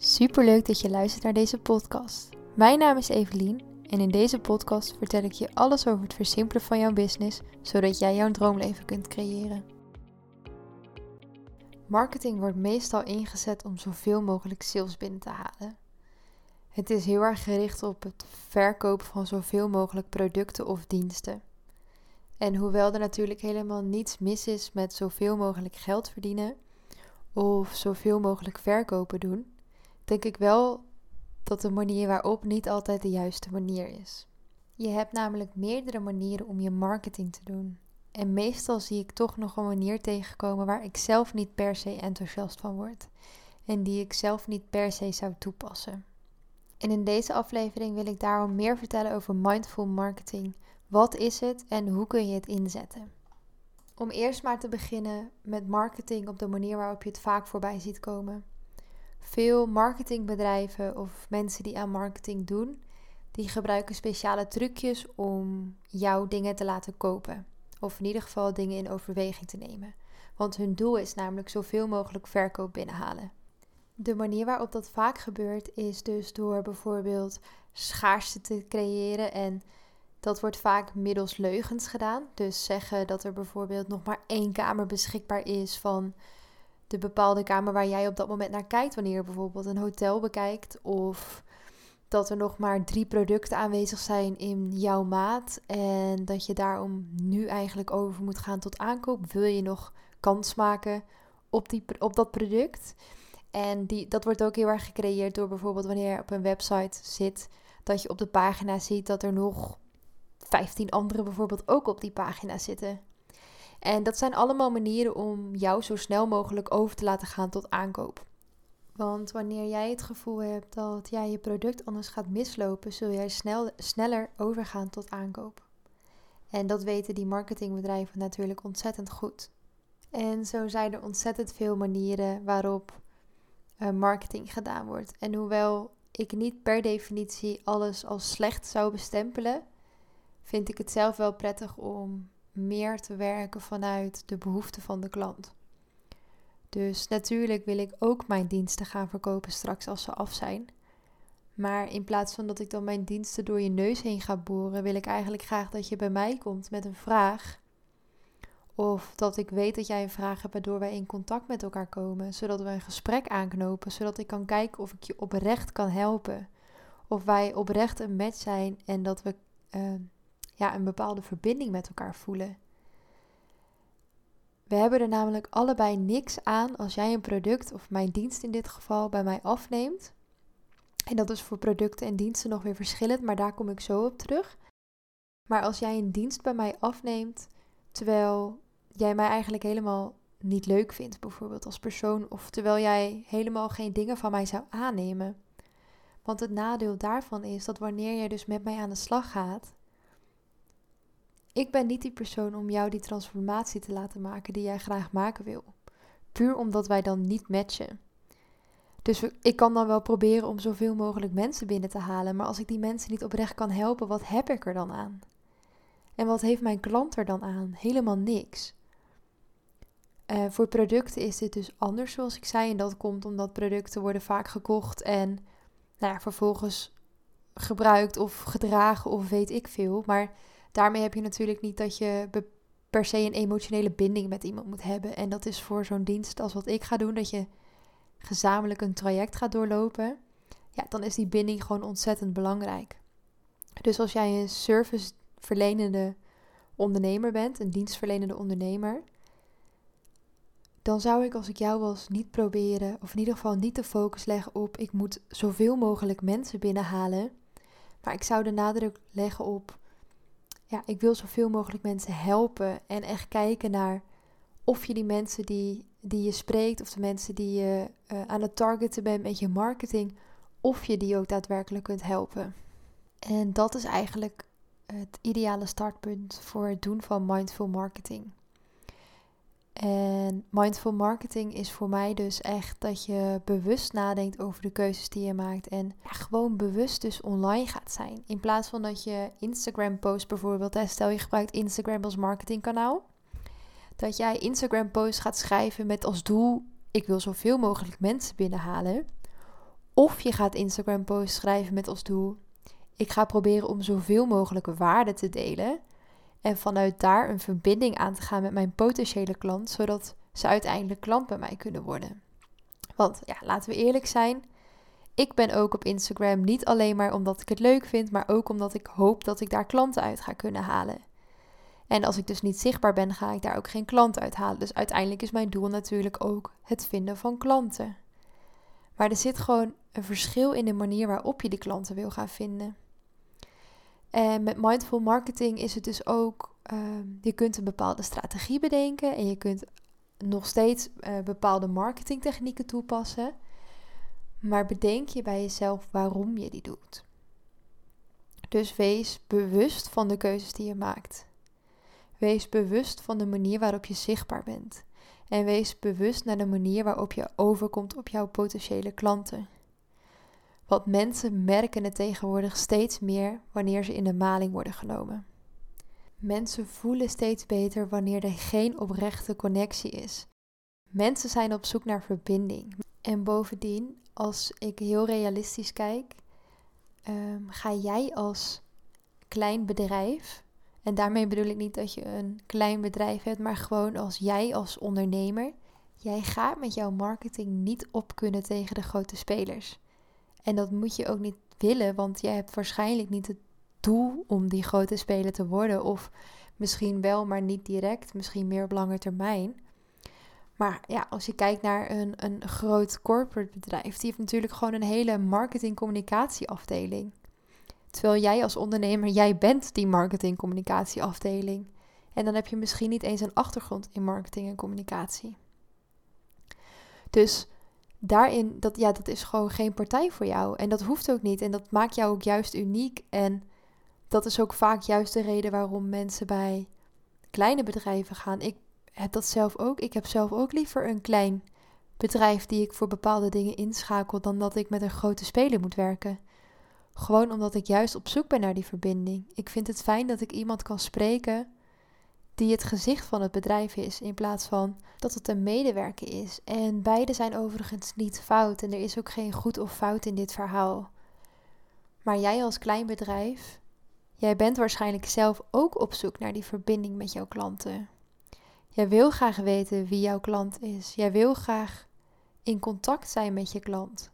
Superleuk dat je luistert naar deze podcast. Mijn naam is Evelien en in deze podcast vertel ik je alles over het versimpelen van jouw business, zodat jij jouw droomleven kunt creëren. Marketing wordt meestal ingezet om zoveel mogelijk sales binnen te halen. Het is heel erg gericht op het verkopen van zoveel mogelijk producten of diensten. En hoewel er natuurlijk helemaal niets mis is met zoveel mogelijk geld verdienen of zoveel mogelijk verkopen doen, denk ik wel dat de manier waarop niet altijd de juiste manier is. Je hebt namelijk meerdere manieren om je marketing te doen. En meestal zie ik toch nog een manier tegenkomen waar ik zelf niet per se enthousiast van word. En die ik zelf niet per se zou toepassen. En in deze aflevering wil ik daarom meer vertellen over mindful marketing. Wat is het en hoe kun je het inzetten? Om eerst maar te beginnen met marketing op de manier waarop je het vaak voorbij ziet komen. Veel marketingbedrijven of mensen die aan marketing doen, die gebruiken speciale trucjes om jouw dingen te laten kopen. Of in ieder geval dingen in overweging te nemen. Want hun doel is namelijk zoveel mogelijk verkoop binnenhalen. De manier waarop dat vaak gebeurt is dus door bijvoorbeeld schaarste te creëren en dat wordt vaak middels leugens gedaan. Dus zeggen dat er bijvoorbeeld nog maar één kamer beschikbaar is van de bepaalde kamer waar jij op dat moment naar kijkt. Wanneer je bijvoorbeeld een hotel bekijkt. Of dat er nog maar drie producten aanwezig zijn in jouw maat. En dat je daarom nu eigenlijk over moet gaan tot aankoop. Wil je nog kans maken op, die, op dat product? En die, dat wordt ook heel erg gecreëerd door bijvoorbeeld wanneer je op een website zit. Dat je op de pagina ziet dat er nog 15 anderen bijvoorbeeld ook op die pagina zitten. En dat zijn allemaal manieren om jou zo snel mogelijk over te laten gaan tot aankoop. Want wanneer jij het gevoel hebt dat jij je product anders gaat mislopen, zul jij snel, sneller overgaan tot aankoop. En dat weten die marketingbedrijven natuurlijk ontzettend goed. En zo zijn er ontzettend veel manieren waarop uh, marketing gedaan wordt. En hoewel ik niet per definitie alles als slecht zou bestempelen, vind ik het zelf wel prettig om meer te werken vanuit de behoeften van de klant. Dus natuurlijk wil ik ook mijn diensten gaan verkopen straks als ze af zijn. Maar in plaats van dat ik dan mijn diensten door je neus heen ga boren, wil ik eigenlijk graag dat je bij mij komt met een vraag. Of dat ik weet dat jij een vraag hebt waardoor wij in contact met elkaar komen, zodat we een gesprek aanknopen, zodat ik kan kijken of ik je oprecht kan helpen. Of wij oprecht een match zijn en dat we uh, ja, een bepaalde verbinding met elkaar voelen. We hebben er namelijk allebei niks aan als jij een product, of mijn dienst in dit geval, bij mij afneemt. En dat is voor producten en diensten nog weer verschillend, maar daar kom ik zo op terug. Maar als jij een dienst bij mij afneemt, terwijl jij mij eigenlijk helemaal niet leuk vindt, bijvoorbeeld als persoon, of terwijl jij helemaal geen dingen van mij zou aannemen. Want het nadeel daarvan is dat wanneer je dus met mij aan de slag gaat, ik ben niet die persoon om jou die transformatie te laten maken die jij graag maken wil. Puur omdat wij dan niet matchen. Dus ik kan dan wel proberen om zoveel mogelijk mensen binnen te halen, maar als ik die mensen niet oprecht kan helpen, wat heb ik er dan aan? En wat heeft mijn klant er dan aan? Helemaal niks. Uh, voor producten is dit dus anders, zoals ik zei. En dat komt omdat producten worden vaak gekocht en nou ja, vervolgens gebruikt of gedragen of weet ik veel. Maar daarmee heb je natuurlijk niet dat je per se een emotionele binding met iemand moet hebben. En dat is voor zo'n dienst als wat ik ga doen, dat je gezamenlijk een traject gaat doorlopen. Ja, dan is die binding gewoon ontzettend belangrijk. Dus als jij een serviceverlenende ondernemer bent, een dienstverlenende ondernemer, dan zou ik als ik jou was niet proberen, of in ieder geval niet de focus leggen op ik moet zoveel mogelijk mensen binnenhalen. Maar ik zou de nadruk leggen op ja, ik wil zoveel mogelijk mensen helpen en echt kijken naar of je die mensen die, die je spreekt of de mensen die je uh, aan het targeten bent met je marketing, of je die ook daadwerkelijk kunt helpen. En dat is eigenlijk het ideale startpunt voor het doen van mindful marketing. En mindful marketing is voor mij dus echt dat je bewust nadenkt over de keuzes die je maakt. En gewoon bewust dus online gaat zijn. In plaats van dat je Instagram post bijvoorbeeld, stel je gebruikt Instagram als marketingkanaal. Dat jij Instagram post gaat schrijven met als doel, ik wil zoveel mogelijk mensen binnenhalen. Of je gaat Instagram posts schrijven met als doel: ik ga proberen om zoveel mogelijk waarde te delen en vanuit daar een verbinding aan te gaan met mijn potentiële klant, zodat ze uiteindelijk klant bij mij kunnen worden. Want ja, laten we eerlijk zijn. Ik ben ook op Instagram niet alleen maar omdat ik het leuk vind, maar ook omdat ik hoop dat ik daar klanten uit ga kunnen halen. En als ik dus niet zichtbaar ben, ga ik daar ook geen klanten uit halen. Dus uiteindelijk is mijn doel natuurlijk ook het vinden van klanten. Maar er zit gewoon een verschil in de manier waarop je die klanten wil gaan vinden. En met mindful marketing is het dus ook, uh, je kunt een bepaalde strategie bedenken en je kunt nog steeds uh, bepaalde marketingtechnieken toepassen. Maar bedenk je bij jezelf waarom je die doet. Dus wees bewust van de keuzes die je maakt. Wees bewust van de manier waarop je zichtbaar bent. En wees bewust naar de manier waarop je overkomt op jouw potentiële klanten. Want mensen merken het tegenwoordig steeds meer wanneer ze in de maling worden genomen. Mensen voelen steeds beter wanneer er geen oprechte connectie is. Mensen zijn op zoek naar verbinding. En bovendien, als ik heel realistisch kijk, um, ga jij als klein bedrijf, en daarmee bedoel ik niet dat je een klein bedrijf hebt, maar gewoon als jij als ondernemer, jij gaat met jouw marketing niet op kunnen tegen de grote spelers. En dat moet je ook niet willen, want jij hebt waarschijnlijk niet het doel om die grote speler te worden. Of misschien wel, maar niet direct. Misschien meer op lange termijn. Maar ja, als je kijkt naar een, een groot corporate bedrijf, die heeft natuurlijk gewoon een hele marketing-communicatieafdeling. Terwijl jij als ondernemer, jij bent die marketing-communicatieafdeling. En dan heb je misschien niet eens een achtergrond in marketing en communicatie. Dus daarin, dat, ja, dat is gewoon geen partij voor jou. En dat hoeft ook niet. En dat maakt jou ook juist uniek. En dat is ook vaak juist de reden waarom mensen bij kleine bedrijven gaan. Ik heb dat zelf ook. Ik heb zelf ook liever een klein bedrijf die ik voor bepaalde dingen inschakel dan dat ik met een grote speler moet werken. Gewoon omdat ik juist op zoek ben naar die verbinding. Ik vind het fijn dat ik iemand kan spreken die het gezicht van het bedrijf is, in plaats van dat het een medewerker is. En beide zijn overigens niet fout en er is ook geen goed of fout in dit verhaal. Maar jij als klein bedrijf, jij bent waarschijnlijk zelf ook op zoek naar die verbinding met jouw klanten. Jij wil graag weten wie jouw klant is. Jij wil graag in contact zijn met je klant.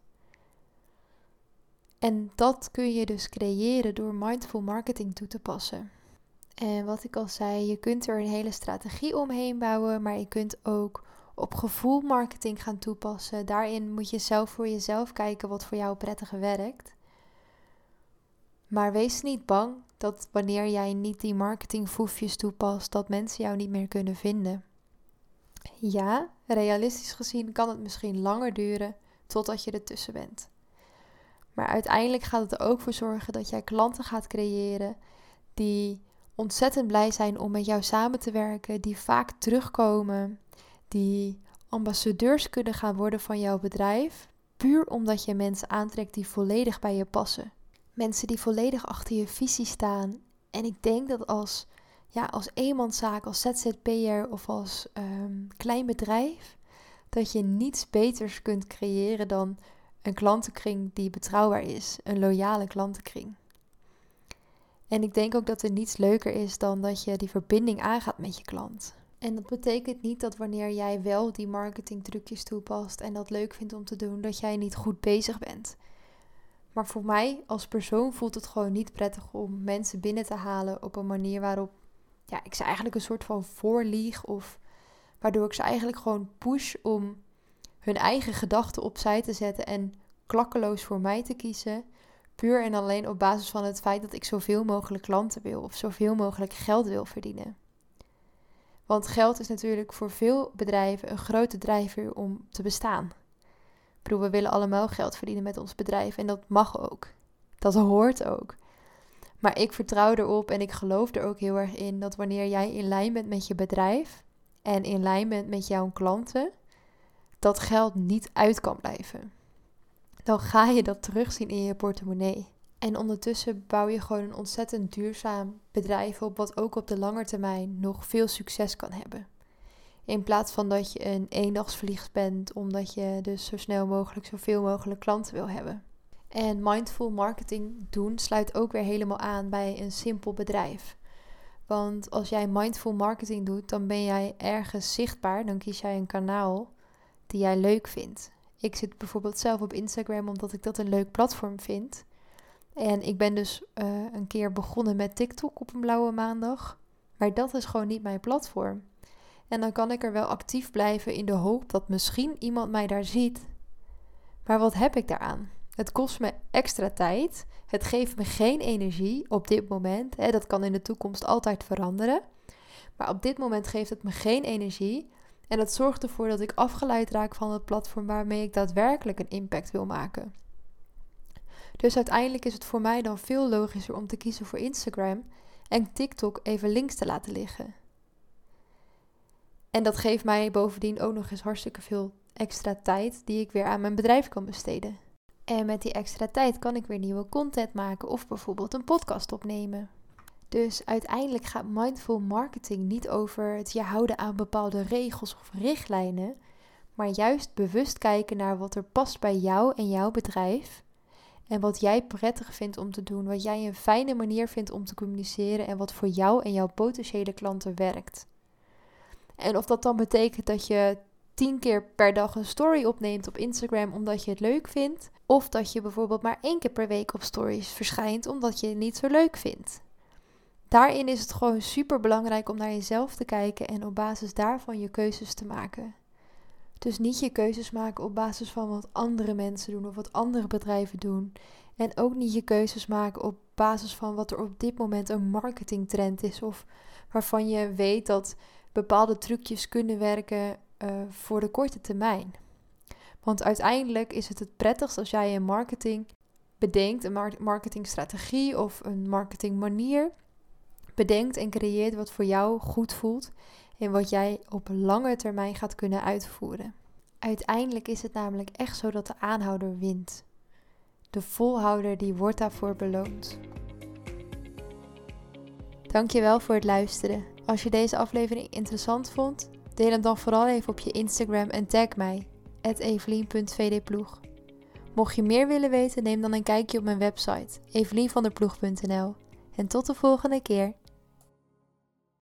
En dat kun je dus creëren door mindful marketing toe te passen. En wat ik al zei, je kunt er een hele strategie omheen bouwen, maar je kunt ook op gevoel marketing gaan toepassen. Daarin moet je zelf voor jezelf kijken wat voor jou prettig werkt. Maar wees niet bang dat wanneer jij niet die marketingfoefjes toepast, dat mensen jou niet meer kunnen vinden. Ja, realistisch gezien kan het misschien langer duren totdat je ertussen bent. Maar uiteindelijk gaat het er ook voor zorgen dat jij klanten gaat creëren die ontzettend blij zijn om met jou samen te werken, die vaak terugkomen, die ambassadeurs kunnen gaan worden van jouw bedrijf, puur omdat je mensen aantrekt die volledig bij je passen. Mensen die volledig achter je visie staan. En ik denk dat als, ja, als eenmanszaak, als ZZP'er of als um, klein bedrijf, dat je niets beters kunt creëren dan een klantenkring die betrouwbaar is, een loyale klantenkring. En ik denk ook dat er niets leuker is dan dat je die verbinding aangaat met je klant. En dat betekent niet dat wanneer jij wel die marketingtrucjes toepast en dat leuk vindt om te doen, dat jij niet goed bezig bent. Maar voor mij als persoon voelt het gewoon niet prettig om mensen binnen te halen op een manier waarop ja, ik ze eigenlijk een soort van voorlieg of waardoor ik ze eigenlijk gewoon push om hun eigen gedachten opzij te zetten en klakkeloos voor mij te kiezen Puur en alleen op basis van het feit dat ik zoveel mogelijk klanten wil of zoveel mogelijk geld wil verdienen. Want geld is natuurlijk voor veel bedrijven een grote drijver om te bestaan. Ik bedoel, we willen allemaal geld verdienen met ons bedrijf en dat mag ook. Dat hoort ook. Maar ik vertrouw erop en ik geloof er ook heel erg in dat wanneer jij in lijn bent met je bedrijf en in lijn bent met jouw klanten, dat geld niet uit kan blijven dan ga je dat terugzien in je portemonnee. En ondertussen bouw je gewoon een ontzettend duurzaam bedrijf op, wat ook op de lange termijn nog veel succes kan hebben. In plaats van dat je een eendagsvlieg bent, omdat je dus zo snel mogelijk zoveel mogelijk klanten wil hebben. En mindful marketing doen sluit ook weer helemaal aan bij een simpel bedrijf. Want als jij mindful marketing doet, dan ben jij ergens zichtbaar. Dan kies jij een kanaal die jij leuk vindt. Ik zit bijvoorbeeld zelf op Instagram omdat ik dat een leuk platform vind. En ik ben dus uh, een keer begonnen met TikTok op een blauwe maandag. Maar dat is gewoon niet mijn platform. En dan kan ik er wel actief blijven in de hoop dat misschien iemand mij daar ziet. Maar wat heb ik daaraan? Het kost me extra tijd. Het geeft me geen energie op dit moment. Hè, dat kan in de toekomst altijd veranderen. Maar op dit moment geeft het me geen energie. En dat zorgt ervoor dat ik afgeleid raak van het platform waarmee ik daadwerkelijk een impact wil maken. Dus uiteindelijk is het voor mij dan veel logischer om te kiezen voor Instagram en TikTok even links te laten liggen. En dat geeft mij bovendien ook nog eens hartstikke veel extra tijd die ik weer aan mijn bedrijf kan besteden. En met die extra tijd kan ik weer nieuwe content maken of bijvoorbeeld een podcast opnemen. Dus uiteindelijk gaat mindful marketing niet over het je houden aan bepaalde regels of richtlijnen, maar juist bewust kijken naar wat er past bij jou en jouw bedrijf. En wat jij prettig vindt om te doen, wat jij een fijne manier vindt om te communiceren en wat voor jou en jouw potentiële klanten werkt. En of dat dan betekent dat je tien keer per dag een story opneemt op Instagram omdat je het leuk vindt, of dat je bijvoorbeeld maar één keer per week op stories verschijnt omdat je het niet zo leuk vindt. Daarin is het gewoon super belangrijk om naar jezelf te kijken en op basis daarvan je keuzes te maken. Dus niet je keuzes maken op basis van wat andere mensen doen of wat andere bedrijven doen. En ook niet je keuzes maken op basis van wat er op dit moment een marketingtrend is of waarvan je weet dat bepaalde trucjes kunnen werken uh, voor de korte termijn. Want uiteindelijk is het het prettigst als jij een marketing bedenkt, een marketingstrategie of een marketingmanier bedenkt en creëert wat voor jou goed voelt en wat jij op lange termijn gaat kunnen uitvoeren. Uiteindelijk is het namelijk echt zo dat de aanhouder wint. De volhouder die wordt daarvoor beloond. Dankjewel voor het luisteren. Als je deze aflevering interessant vond, deel hem dan vooral even op je Instagram en tag mij, evelien.vdploeg. Mocht je meer willen weten, neem dan een kijkje op mijn website, evelienvanderploeg.nl. En tot de volgende keer.